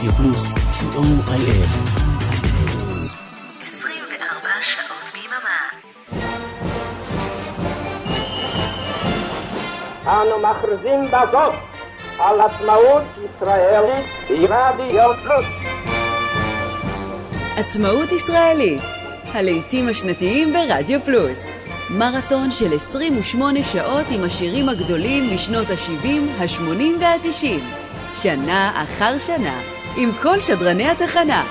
רדיו פלוס, co.il. 24 שעות ביממה. אנו מכריזים בזאת על עצמאות ישראלית ברדיו פלוס. עצמאות ישראלית, הלעיתים השנתיים ברדיו פלוס. מרתון של 28 שעות עם השירים הגדולים משנות ה-70, ה-80 וה-90. שנה אחר שנה, עם כל שדרני התחנה.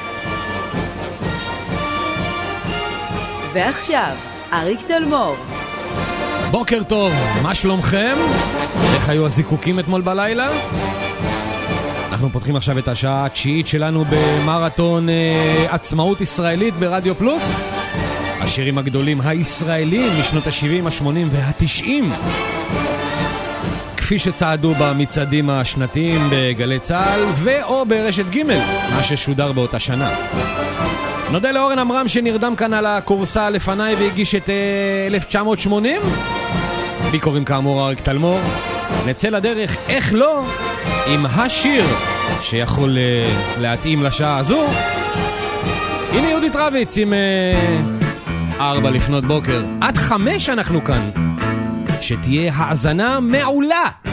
ועכשיו, אריק תלמור. בוקר טוב, מה שלומכם? איך היו הזיקוקים אתמול בלילה? אנחנו פותחים עכשיו את השעה התשיעית שלנו במרתון אה, עצמאות ישראלית ברדיו פלוס. השירים הגדולים הישראלים משנות ה-70, ה-80 וה-90. כפי שצעדו במצעדים השנתיים בגלי צה"ל ו/או ברשת ג', מה ששודר באותה שנה. נודה לאורן עמרם שנרדם כאן על הכורסה לפניי והגיש את אה, 1980. בי קוראים כאמור אריק תלמור. נצא לדרך, איך לא, עם השיר שיכול אה, להתאים לשעה הזו. הנה יהודית רביץ עם אה, ארבע לפנות בוקר. עד חמש אנחנו כאן. שתהיה האזנה מעולה!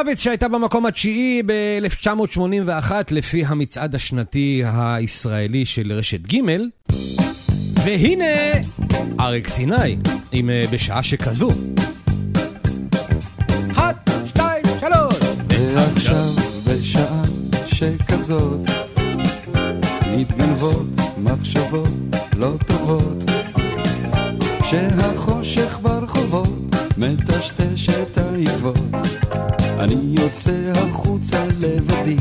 יהודית רביץ שהייתה במקום התשיעי ב-1981 לפי המצעד השנתי הישראלי של רשת ג' והנה אריק סיני עם אה, בשעה שכזו. אחת, שתיים, שלוש. ועכשיו בשעה שכזאת מתגנבות מחשבות לא טובות כשהחושך ברחובות מטשטש את העקבות אני יוצא החוצה לבדי.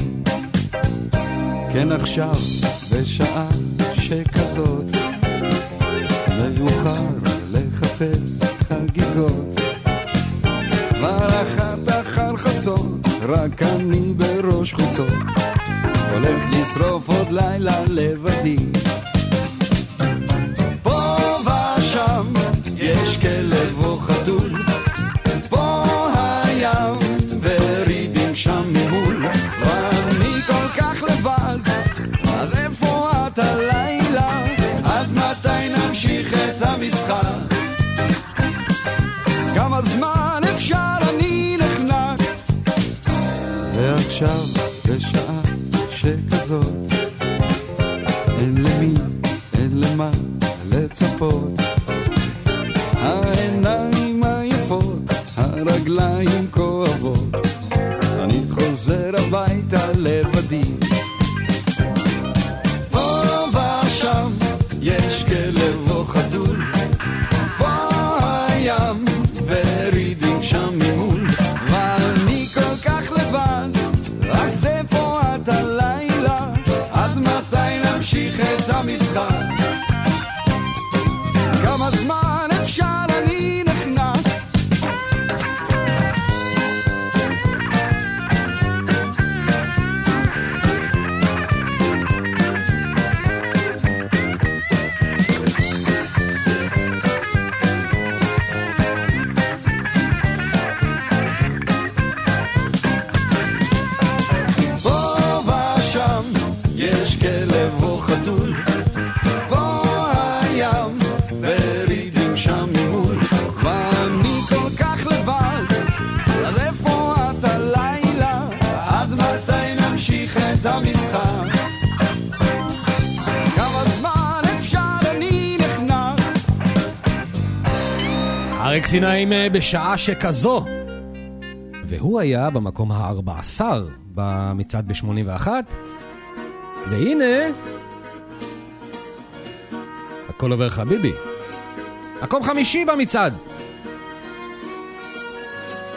כן עכשיו בשעה שכזאת מאוחר לחפש חגיגות. כבר אחת אחר חצות, רק אני בראש חוצות, הולך לשרוף עוד לילה לבדי. סיניים אה, בשעה שכזו. והוא היה במקום ה-14 במצעד ב-81, והנה, הכל עובר חביבי. מקום חמישי במצעד.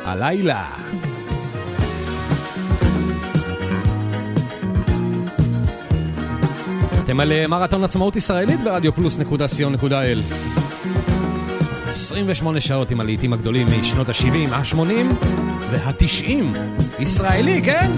הלילה. אתם על אה, מרתון עצמאות ישראלית ברדיו פלוס נקודה סיון נקודה אל. 28 שעות עם הלעיתים הגדולים משנות ה-70, ה-80 וה-90. ישראלי, כן?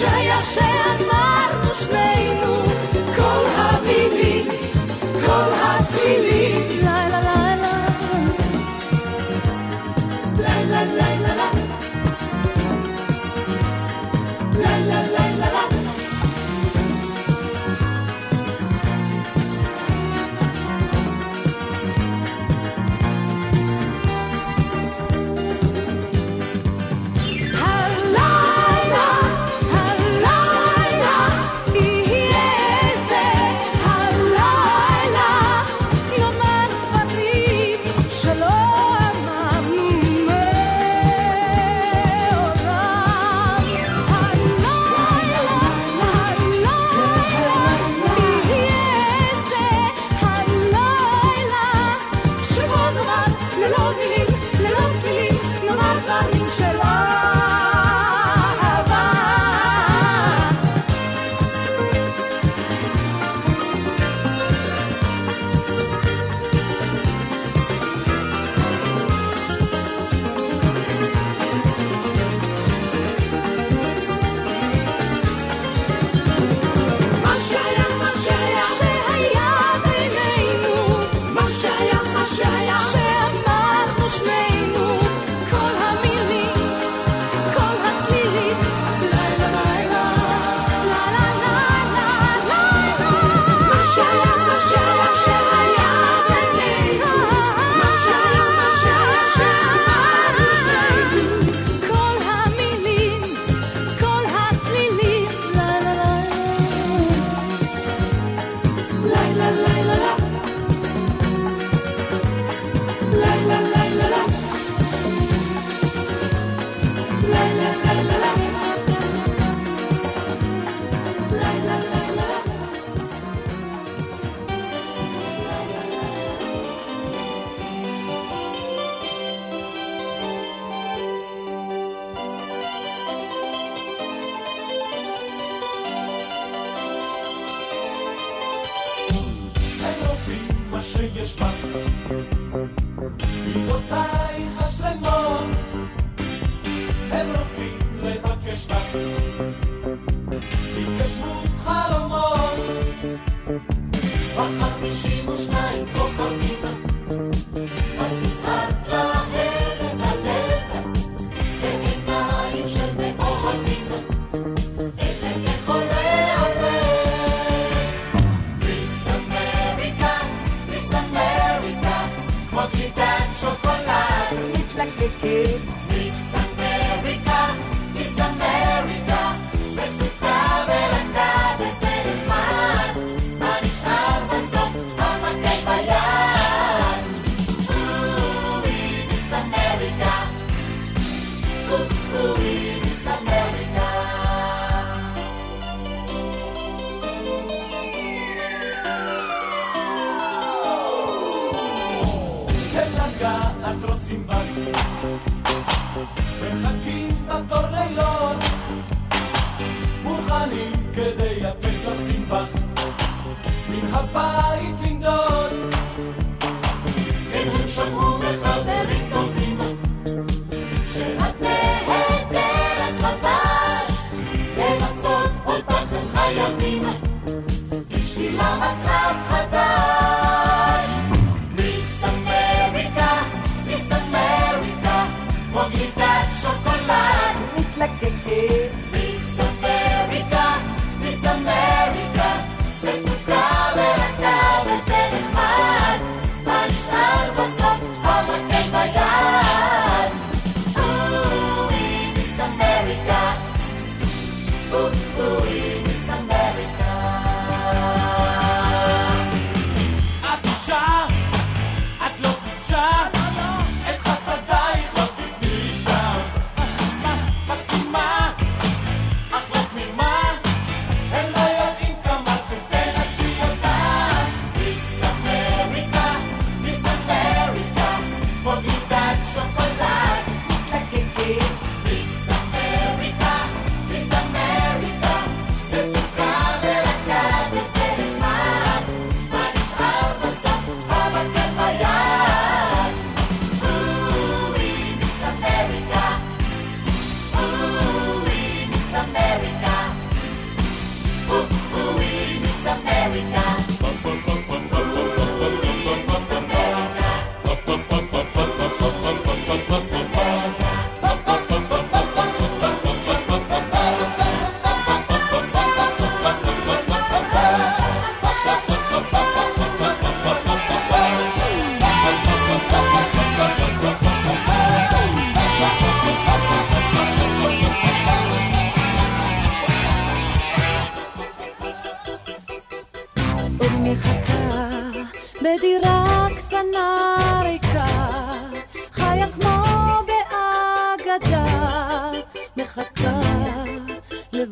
这样谁？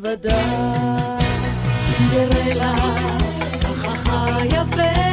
נכבדה, דרלה, החכה יפה.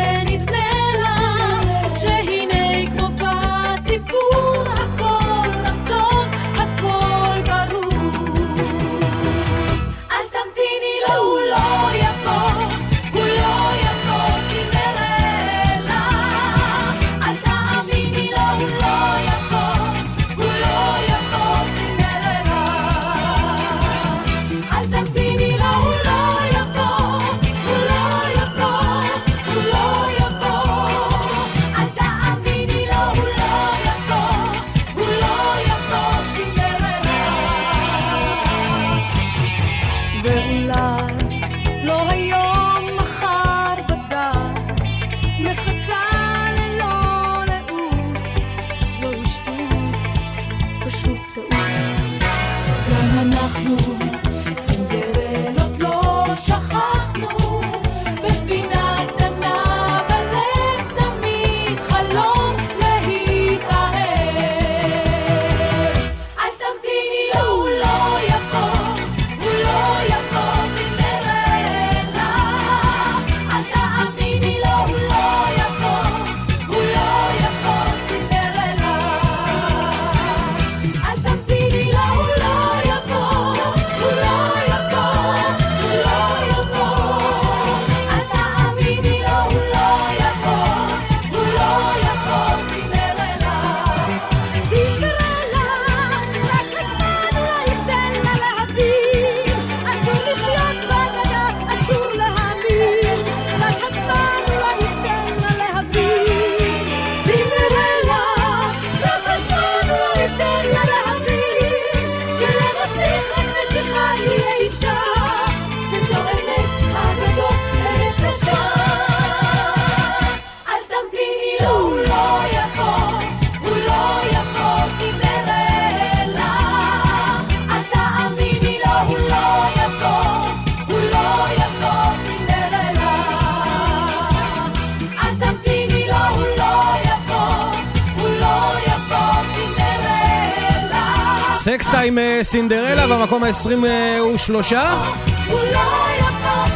עם אה, סינדרלה במקום ה-23.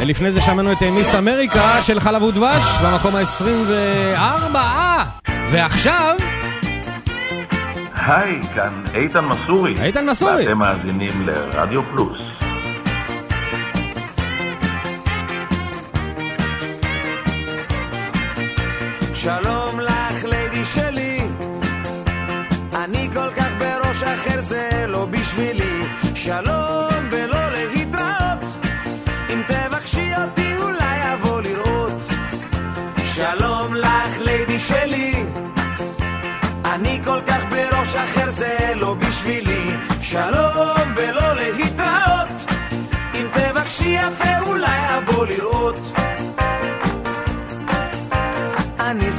לפני זה שמענו את אה, מיס אמריקה של חלב ודבש במקום ה-24. ועכשיו... היי, כאן איתן מסורי. איתן מסורי. ואתם מאזינים לרדיו פלוס. בשבילי. שלום ולא להתראות. אם תבקשי אותי, אולי אבוא לראות. שלום לך, ליידי שלי. אני כל כך בראש אחר, זה לא בשבילי. שלום ולא להתראות. אם תבקשי יפה, אולי אבוא לראות.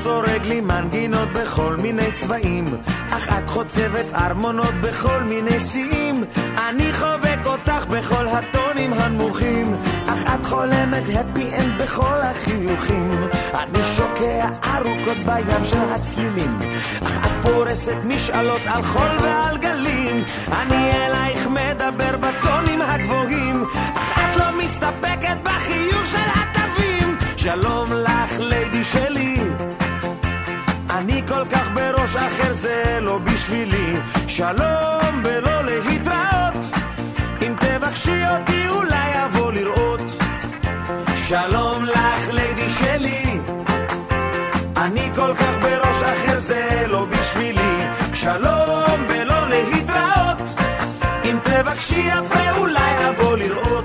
סורג לי מנגינות בכל מיני צבעים, אך את חוצבת ארמונות בכל מיני שיאים. אני חובק אותך בכל הטונים הנמוכים, אך את חולמת הפי אנד בכל החיוכים. אני שוקע ארוכות בים של הצלילים, אך את פורסת משאלות על חול ועל גלים. אני אלייך מדבר בטונים הגבוהים, אך את לא מסתפקת בחיוך של התווים. שלום כך בראש אחר, זה לא בשבילי. שלום ולא להתראות. אם תבקשי אותי, אולי אבוא לראות. שלום לך, ליידי שלי. אני כל כך בראש אחר, זה לא בשבילי. שלום ולא להתראות. אם תבקשי יפה, אולי אבוא לראות.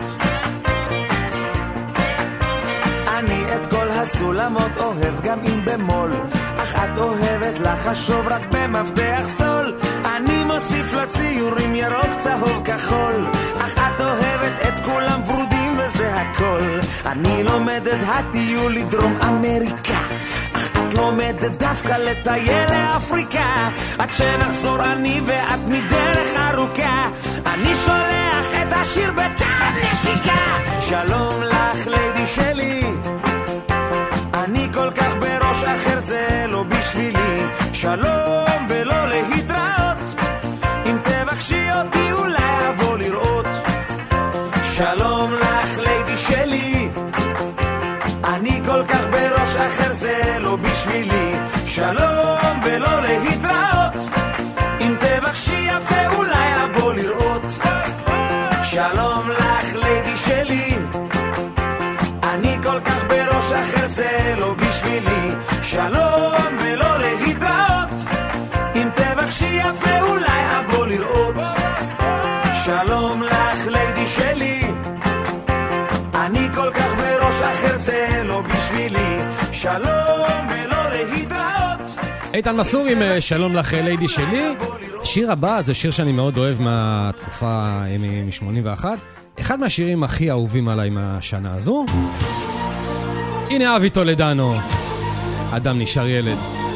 אני את כל הסולמות אוהב גם אם במול אוהבת לחשוב רק במפתח סול. אני מוסיף לציורים ירוק, צהוב, כחול. אך את אוהבת את כולם ורודים וזה הכל. אני לומד את הטיול לדרום אמריקה. אך את לומדת דווקא לטייל לאפריקה. עד שנחזור אני ואת מדרך ארוכה. אני שולח את השיר בטעם נשיקה. שלום לך ליידי שלי שלום ולא להתראות. אם תבקשי אותי אולי אבוא לראות. שלום לך ליידי שלי. אני כל כך בראש אחר זה לא בשבילי. שלום ולא להתראות. אם תבקשי יפה אולי אבוא לראות. שלום לך ליידי שלי. אני כל כך בראש אחר זה לא בשבילי. שלום ולא להתראות זה לא בשבילי שלום ולא להתראות איתן מסור עם אה, שלום לך ליידי שלי. השיר הבא זה שיר שאני מאוד אוהב מהתקופה מ-81. אחד מהשירים הכי אהובים עליי מהשנה הזו. הנה אבי טולדנו, אדם נשאר ילד.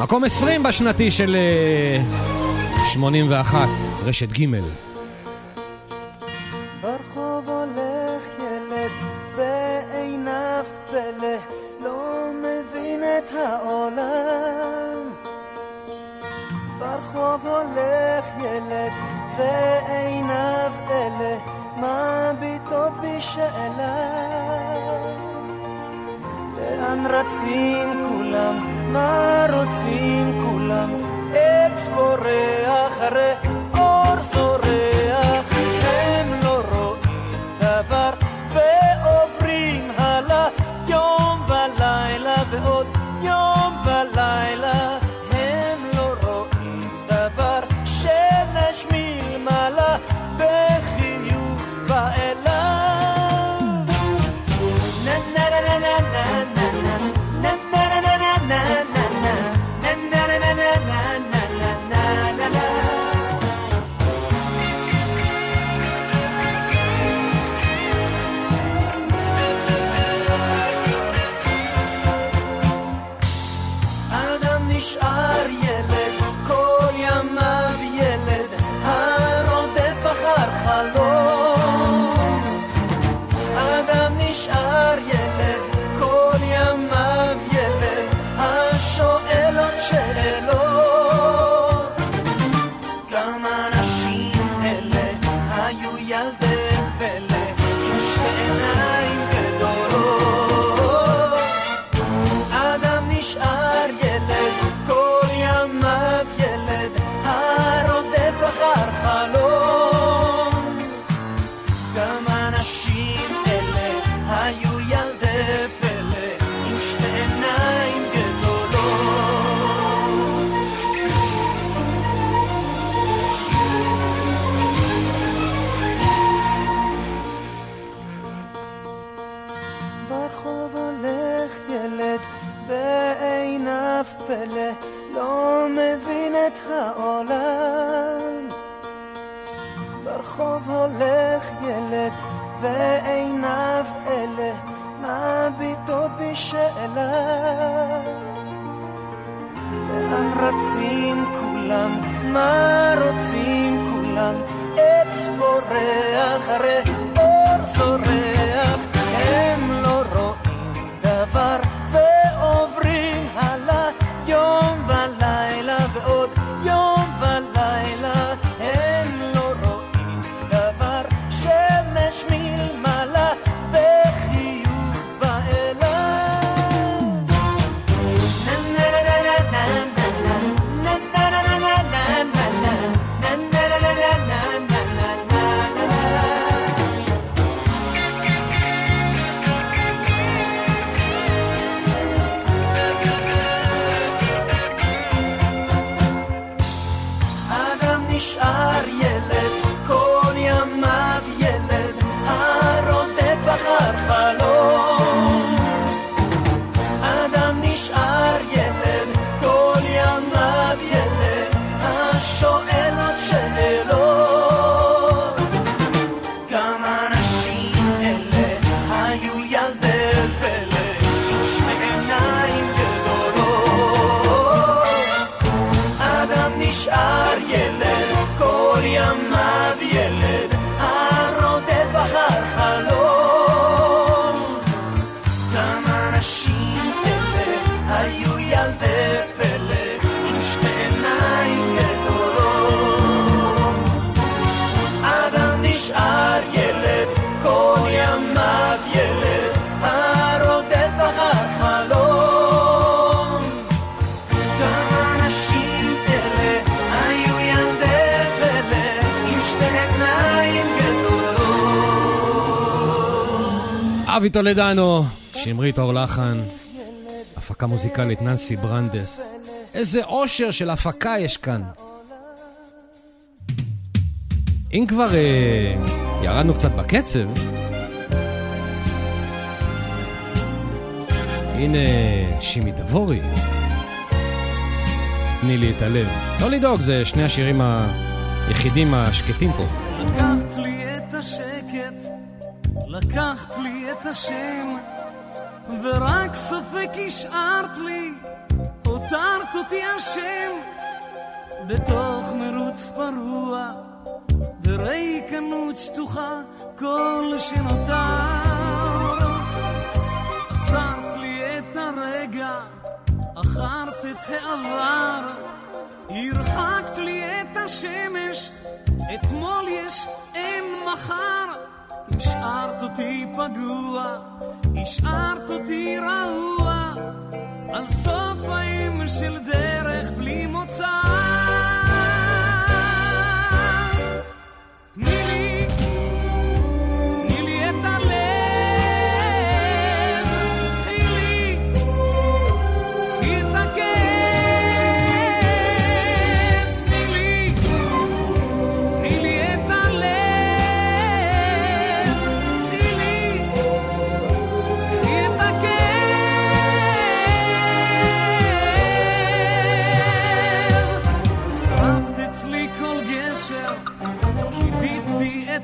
מקום 20 בשנתי של אה, 81, רשת ג' אבי טולדנו, שמרית אור לחן, הפקה מוזיקלית ננסי ברנדס. איזה אושר של הפקה יש כאן. אם כבר אה, ירדנו קצת בקצב, הנה שימי דבורי. תני לי את הלב. לא לדאוג, זה שני השירים היחידים השקטים פה. את השם, ורק ספק השארת לי, הותרת אותי אשם, בתוך מרוץ פרוע, בריקנות שטוחה, כל שנותר. עצרת לי את הרגע, אחרת את העבר, הרחקת לי את השמש, אתמול יש, אין מחר. השארת אותי פגוע, השארת אותי רעוע, על סוף חיים של דרך בלי מוצא.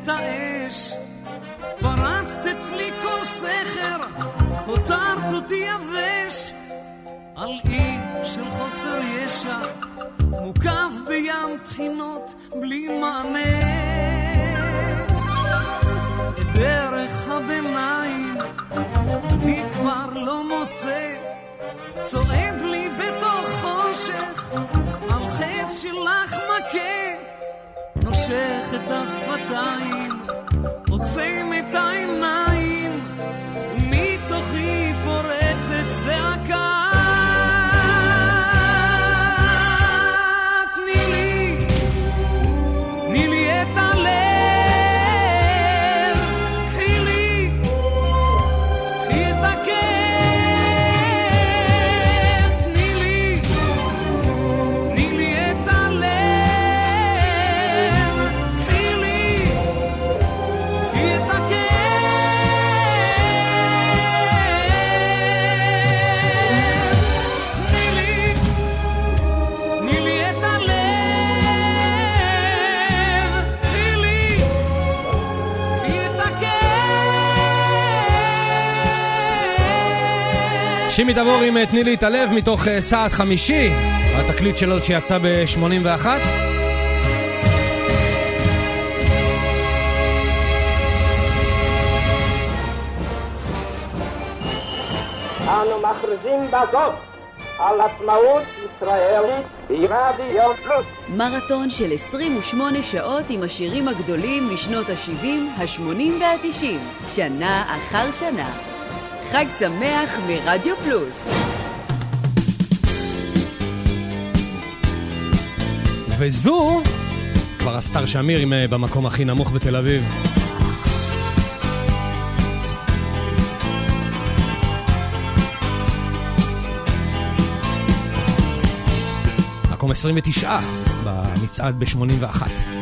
את האש, פרצת אצלי כל סכר, הותרת אותי יבש, על אי של חוסר ישע, מוקף בים טחינות בלי מענה. את דרך הביניים אני כבר לא מוצא, צועד לי בתוך חושך, על חטא שלך מכה. נושך את השפתיים, עוצם את העיניים, שימי דבור עם אה, תני לי את הלב מתוך אה, צעד חמישי, התקליט שלו שיצא ב-81. אנו מכריזים בזאת על עצמאות ישראלית ברדיו פלוס. מרתון של 28 שעות עם השירים הגדולים משנות ה-70, ה-80 וה-90, שנה אחר שנה. חג שמח מרדיו פלוס. וזו כבר הסטאר שמיר עם אה, במקום הכי נמוך בתל אביב. מקום 29 במצעד ב-81.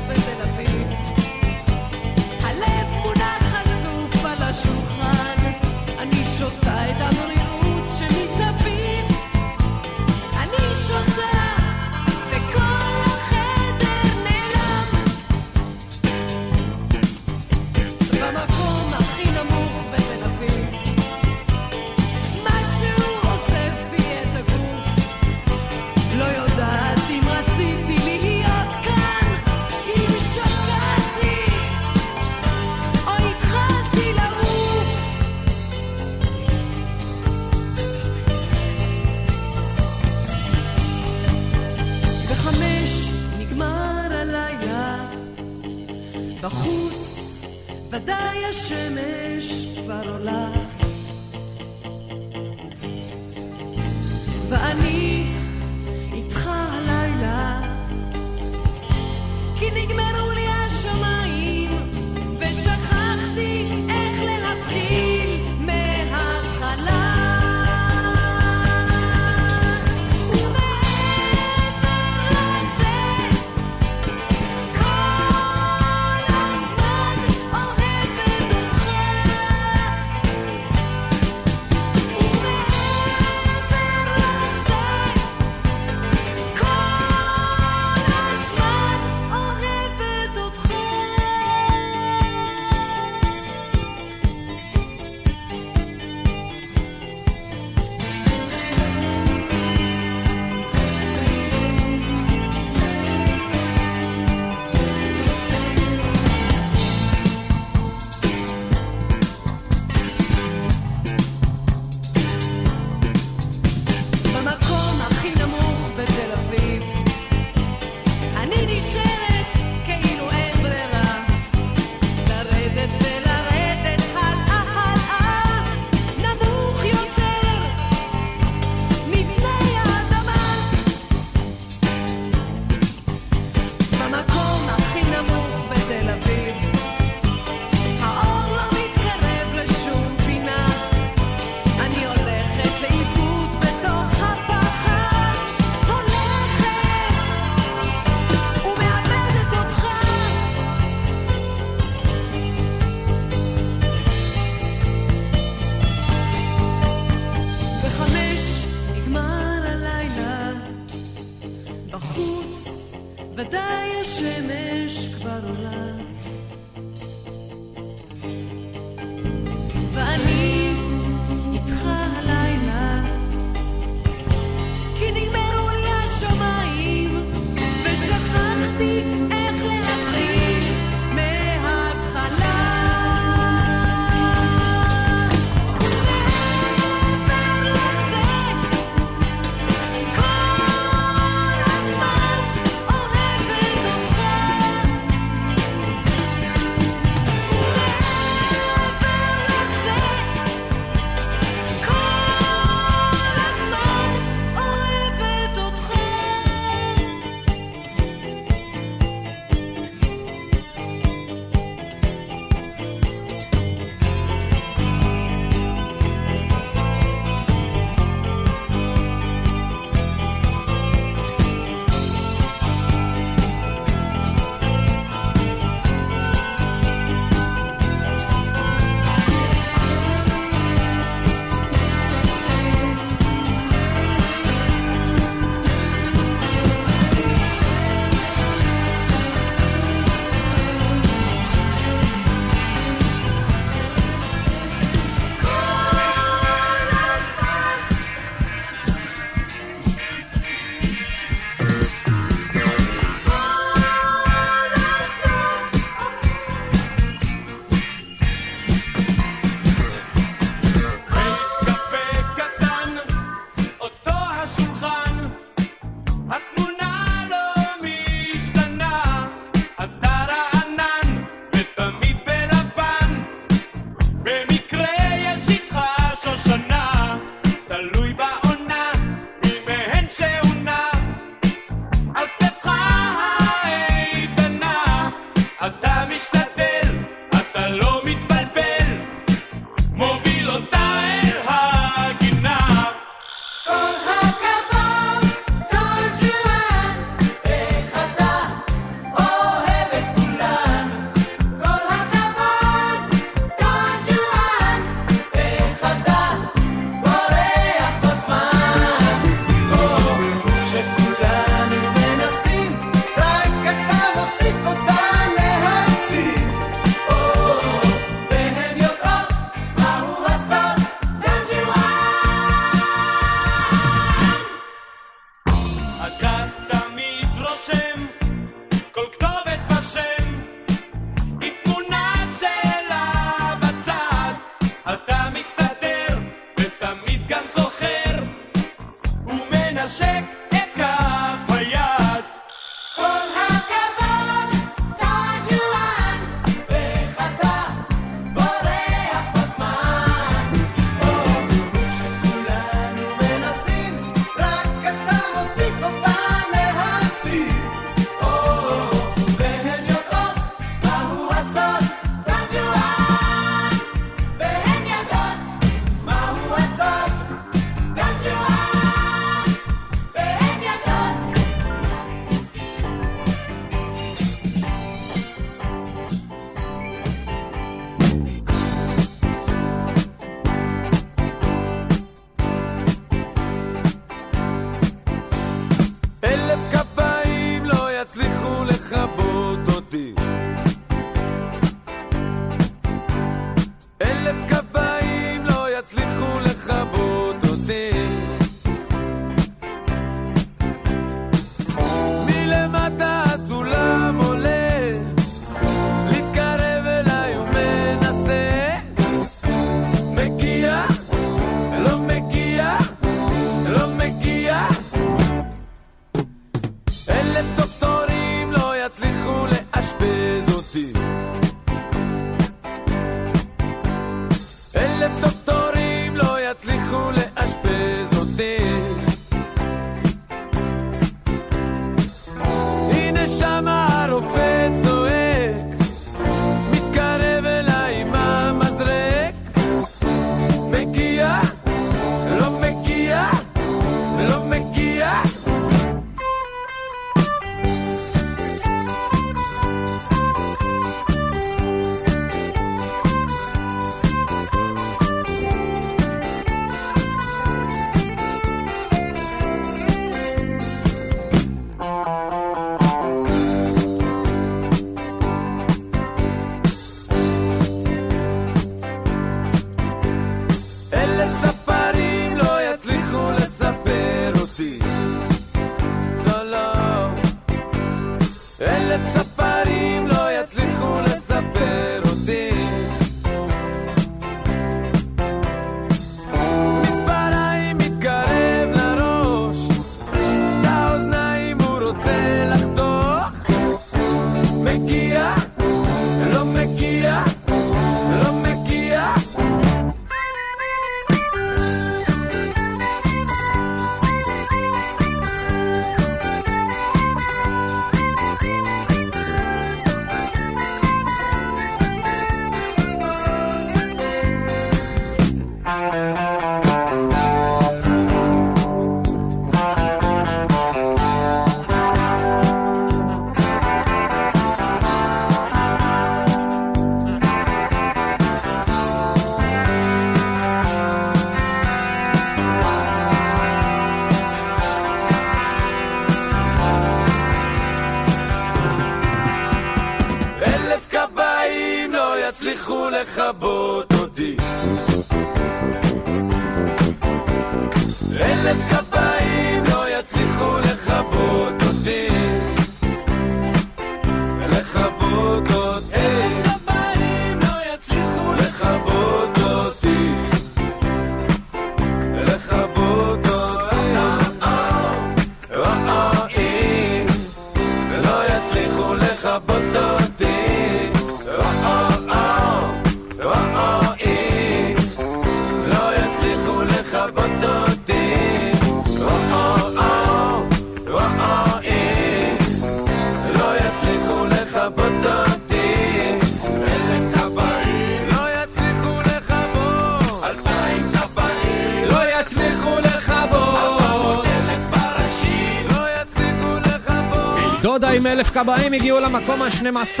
דודה עם אלף כבאים הגיעו למקום ה-12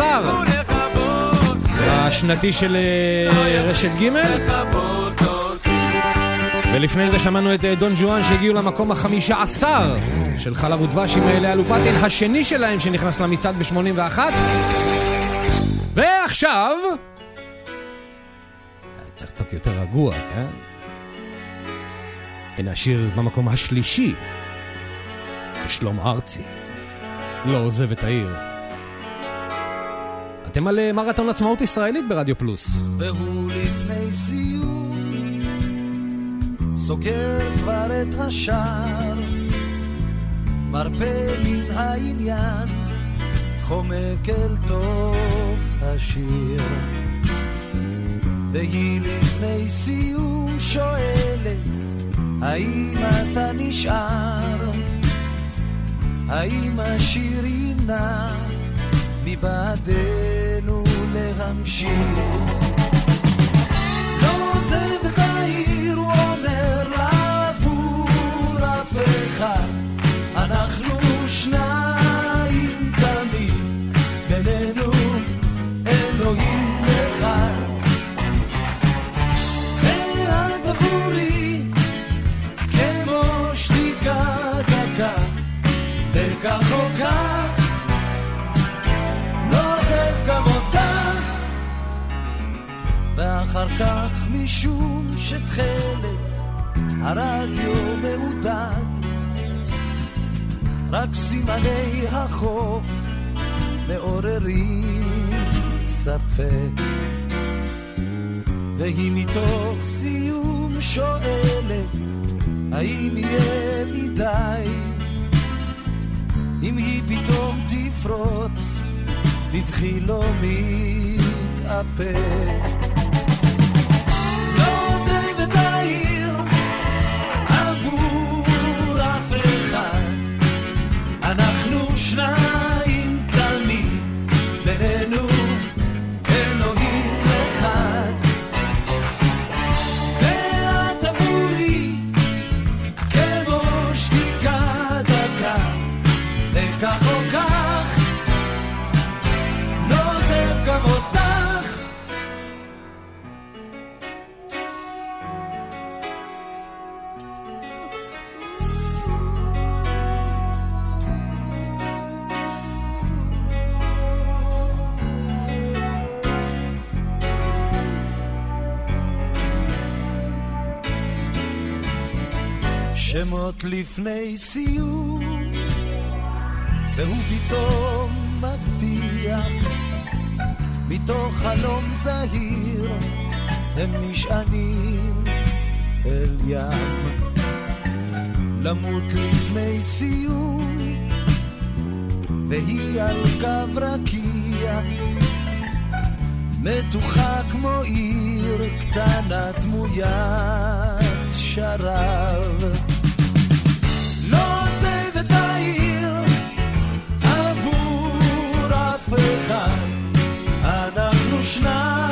השנתי של אה, רשת ג' ולפני זה שמענו את אה, דון ג'ואן שהגיעו למקום החמישה עשר של חלב ודבש עם אה, לאה לופטין, השני שלהם שנכנס למצעד ב-81 ועכשיו צריך קצת יותר רגוע, כן? הנה השיר במקום השלישי שלום ארצי לא עוזב את העיר אתם על אה, מרתון עצמאות ישראלית ברדיו פלוס. והוא לפני סיום סוגר כבר את השער מרפה מן העניין חומק אל תוך השיר והיא לפני סיום שואלת האם אתה נשאר? האם השיר ימנע מבעדנו להמשיך? לא עוזב את העיר, ספק. והיא מתוך סיום שואלת, האם יהיה מדי, אם היא פתאום תפרוץ, בבכי לא מתאפק. לפני סיום, והוא פתאום מבטיח, מתוך חלום זהיר, הם נשענים אל ים. למות לפני סיום, והיא על קו רקיע, מתוחה כמו עיר קטנה דמוית שרב. אנחנו שניים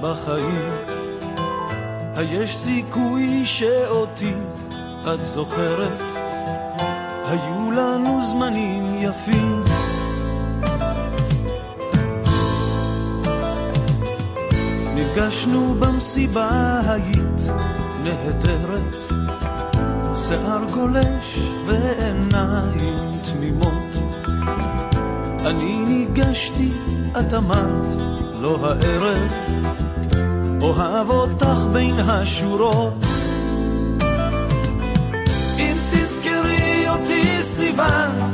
בחיים. היש סיכוי שאותי את זוכרת? היו לנו זמנים יפים. נפגשנו במסיבה, היית נהדרת, שיער גולש ועיניים תמימות. אני ניגשתי, את אמרת, לא הערב, אוהב אותך בין השורות. אם תזכרי אותי סיוון,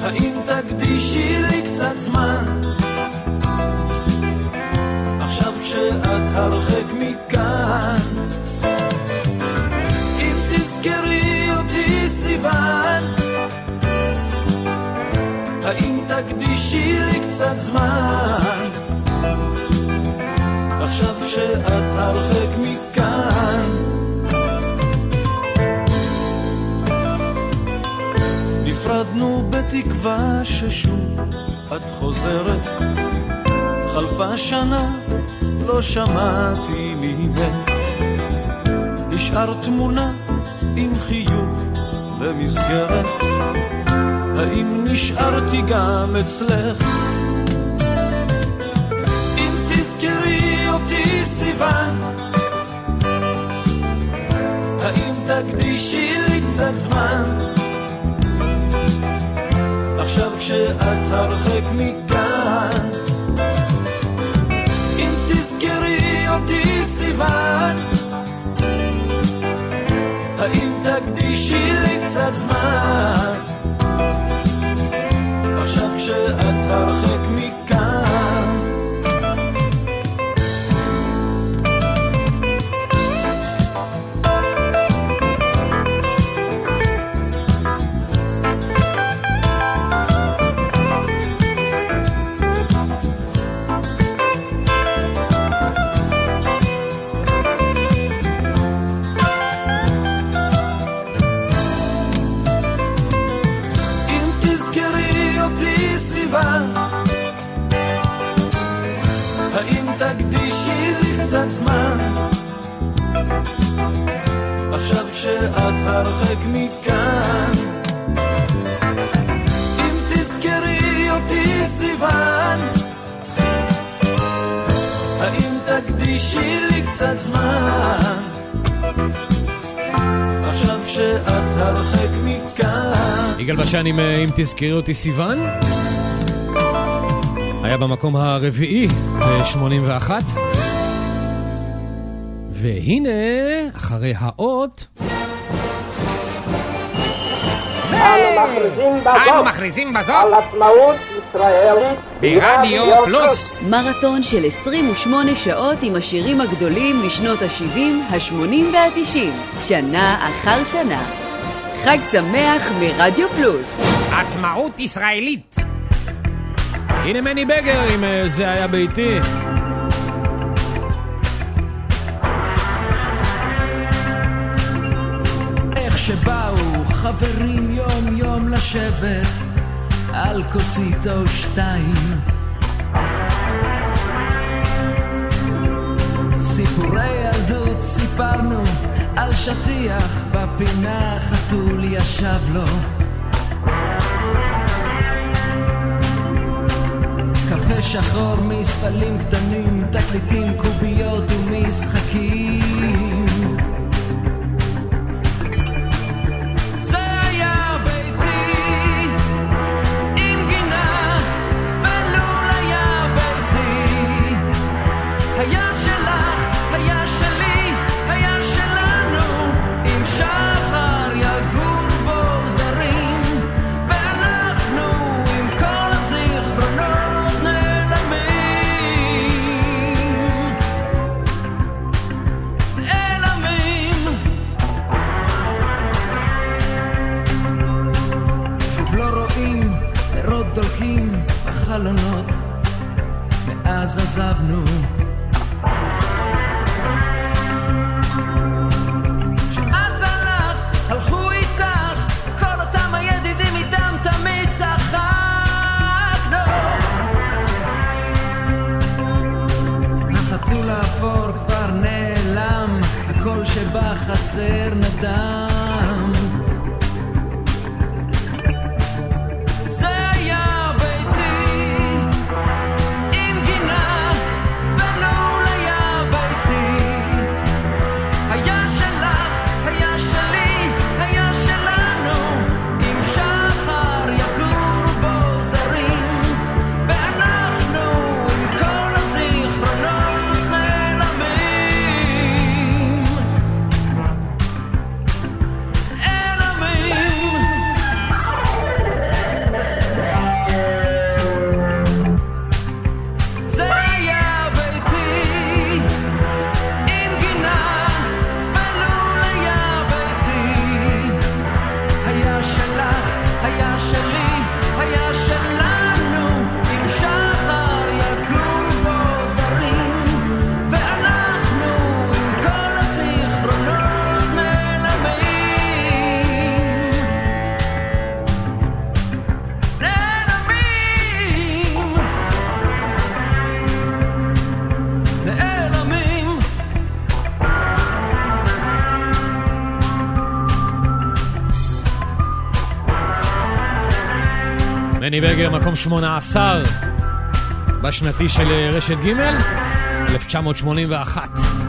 האם תקדישי לי קצת זמן? עכשיו כשאת הרחק מכאן, תקדישי לי קצת זמן? עכשיו כשאת הרחק מכאן. נפרדנו בתקווה ששוב את חוזרת. חלפה שנה, לא שמעתי ממך. השארת תמונה עם חיוך במסגרת האם נשארתי גם אצלך? אם תזכרי אותי סיוון האם תקדישי לי קצת זמן? עכשיו כשאת הרחק מכאן אם תזכרי אותי סיוון האם תקדישי לי קצת זמן? כשאת הרחק מכאן אם תזכרי אותי סיוון. היה במקום הרביעי ב-81. והנה, אחרי האות, אנו מכריזים בזאת אנו מכריזים בזאת על עצמאות ישראלית ברדיו פלוס. מרתון של 28 שעות עם השירים הגדולים משנות ה-70, ה-80 וה-90, שנה אחר שנה. חג שמח מרדיו פלוס. עצמאות ישראלית. הנה מני בגר עם אה, זה היה ביתי. איך שבאו חברים יום יום לשבת על כוסית או שתיים סיפורי ילדות סיפרנו על שטיח בפינה חתול ישב לו קפה שחור מספלים קטנים, תקליטים, קוביות ומשחקים as of noon. טייגר, מקום 18 בשנתי של אה, רשת ג' 1981.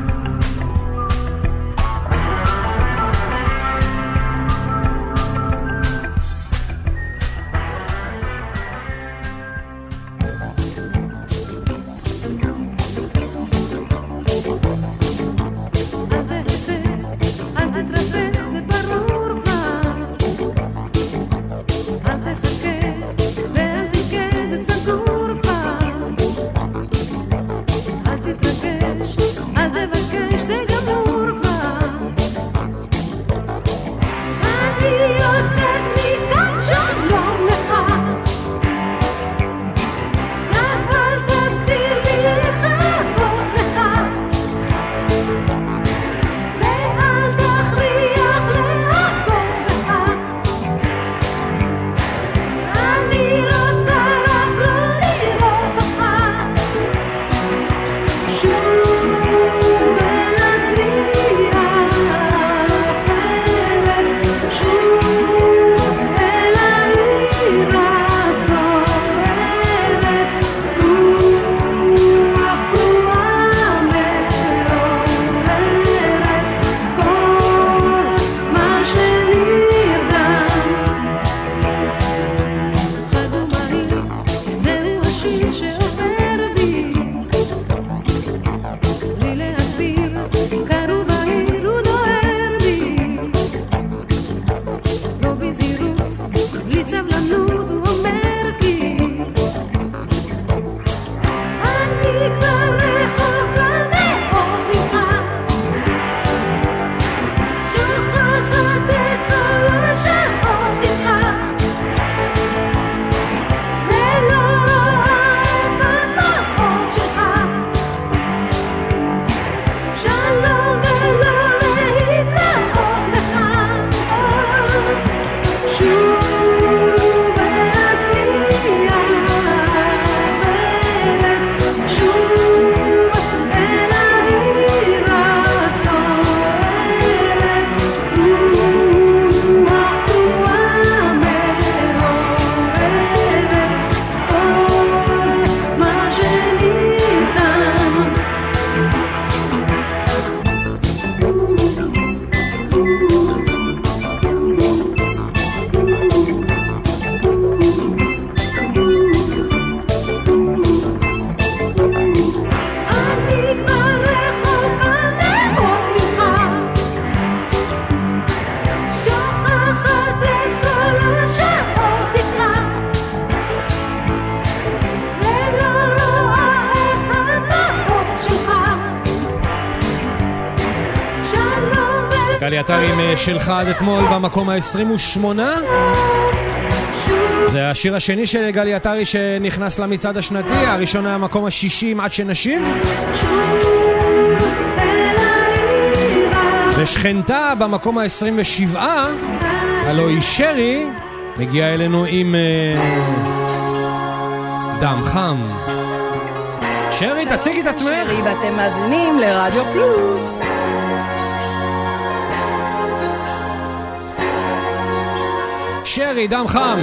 גלי עטר עם אה, שלך עד אתמול במקום ה-28. זה השיר השני של גלי עטרי שנכנס למצעד השנתי, הראשון היה מקום ה-60 עד שנשיב. ושכנתה במקום ה-27, הלואי שרי, מגיעה אלינו עם אה, דם חם. שרי, תציגי את עצמך. שרי, ואתם מאזינים לרדיו פלוס. שרי, דם חם.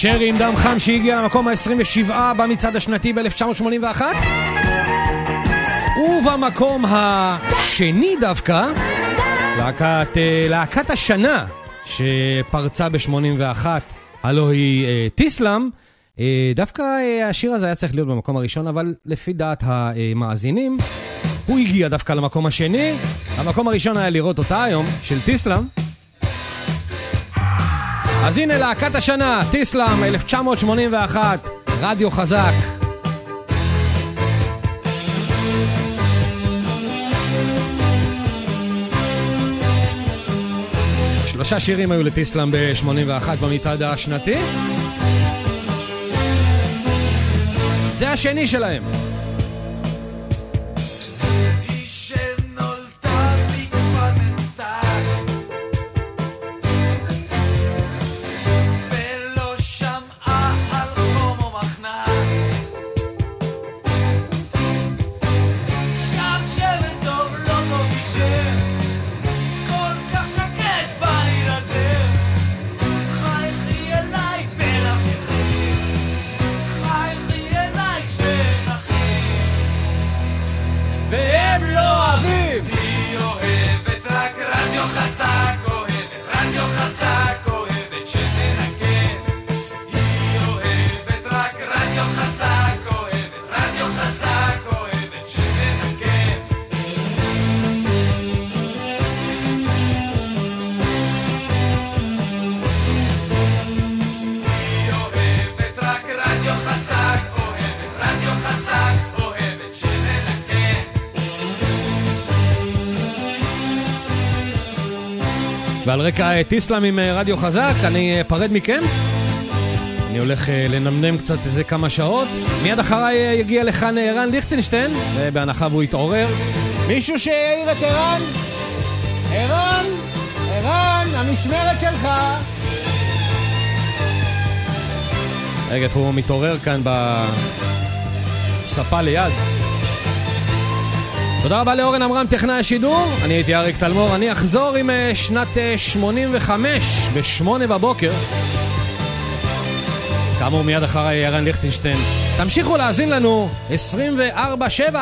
שרי עם דם חם שהגיע למקום ה-27 במצעד השנתי ב-1981. ובמקום השני דווקא להקת, אה, להקת השנה שפרצה ב-81 הלו היא טיסלאם אה, דווקא אה, השיר הזה היה צריך להיות במקום הראשון אבל לפי דעת המאזינים הוא הגיע דווקא למקום השני. המקום הראשון היה לראות אותה היום של טיסלאם אז הנה להקת השנה, טיסלאם, 1981, רדיו חזק. שלושה שירים היו לטיסלאם ב-81 במצעד השנתי. זה השני שלהם. ועל רקע אה, טיסלאם עם אה, רדיו חזק, אני אפרד מכם. אני הולך אה, לנמנם קצת איזה כמה שעות. מיד אחריי אה, יגיע לכאן אה, ערן ליכטנשטיין, ובהנחה והוא יתעורר. מישהו שיעיר את ערן? ערן! ערן, המשמרת שלך! רגע, איפה הוא מתעורר כאן בספה ליד? תודה רבה לאורן עמרם, טכנאי השידור. אני הייתי אריק תלמור. אני אחזור עם אה, שנת אה, 85 ב-8 בבוקר. כאמור, מיד אחריי ערן ליכטנשטיין. תמשיכו להאזין לנו 24-7!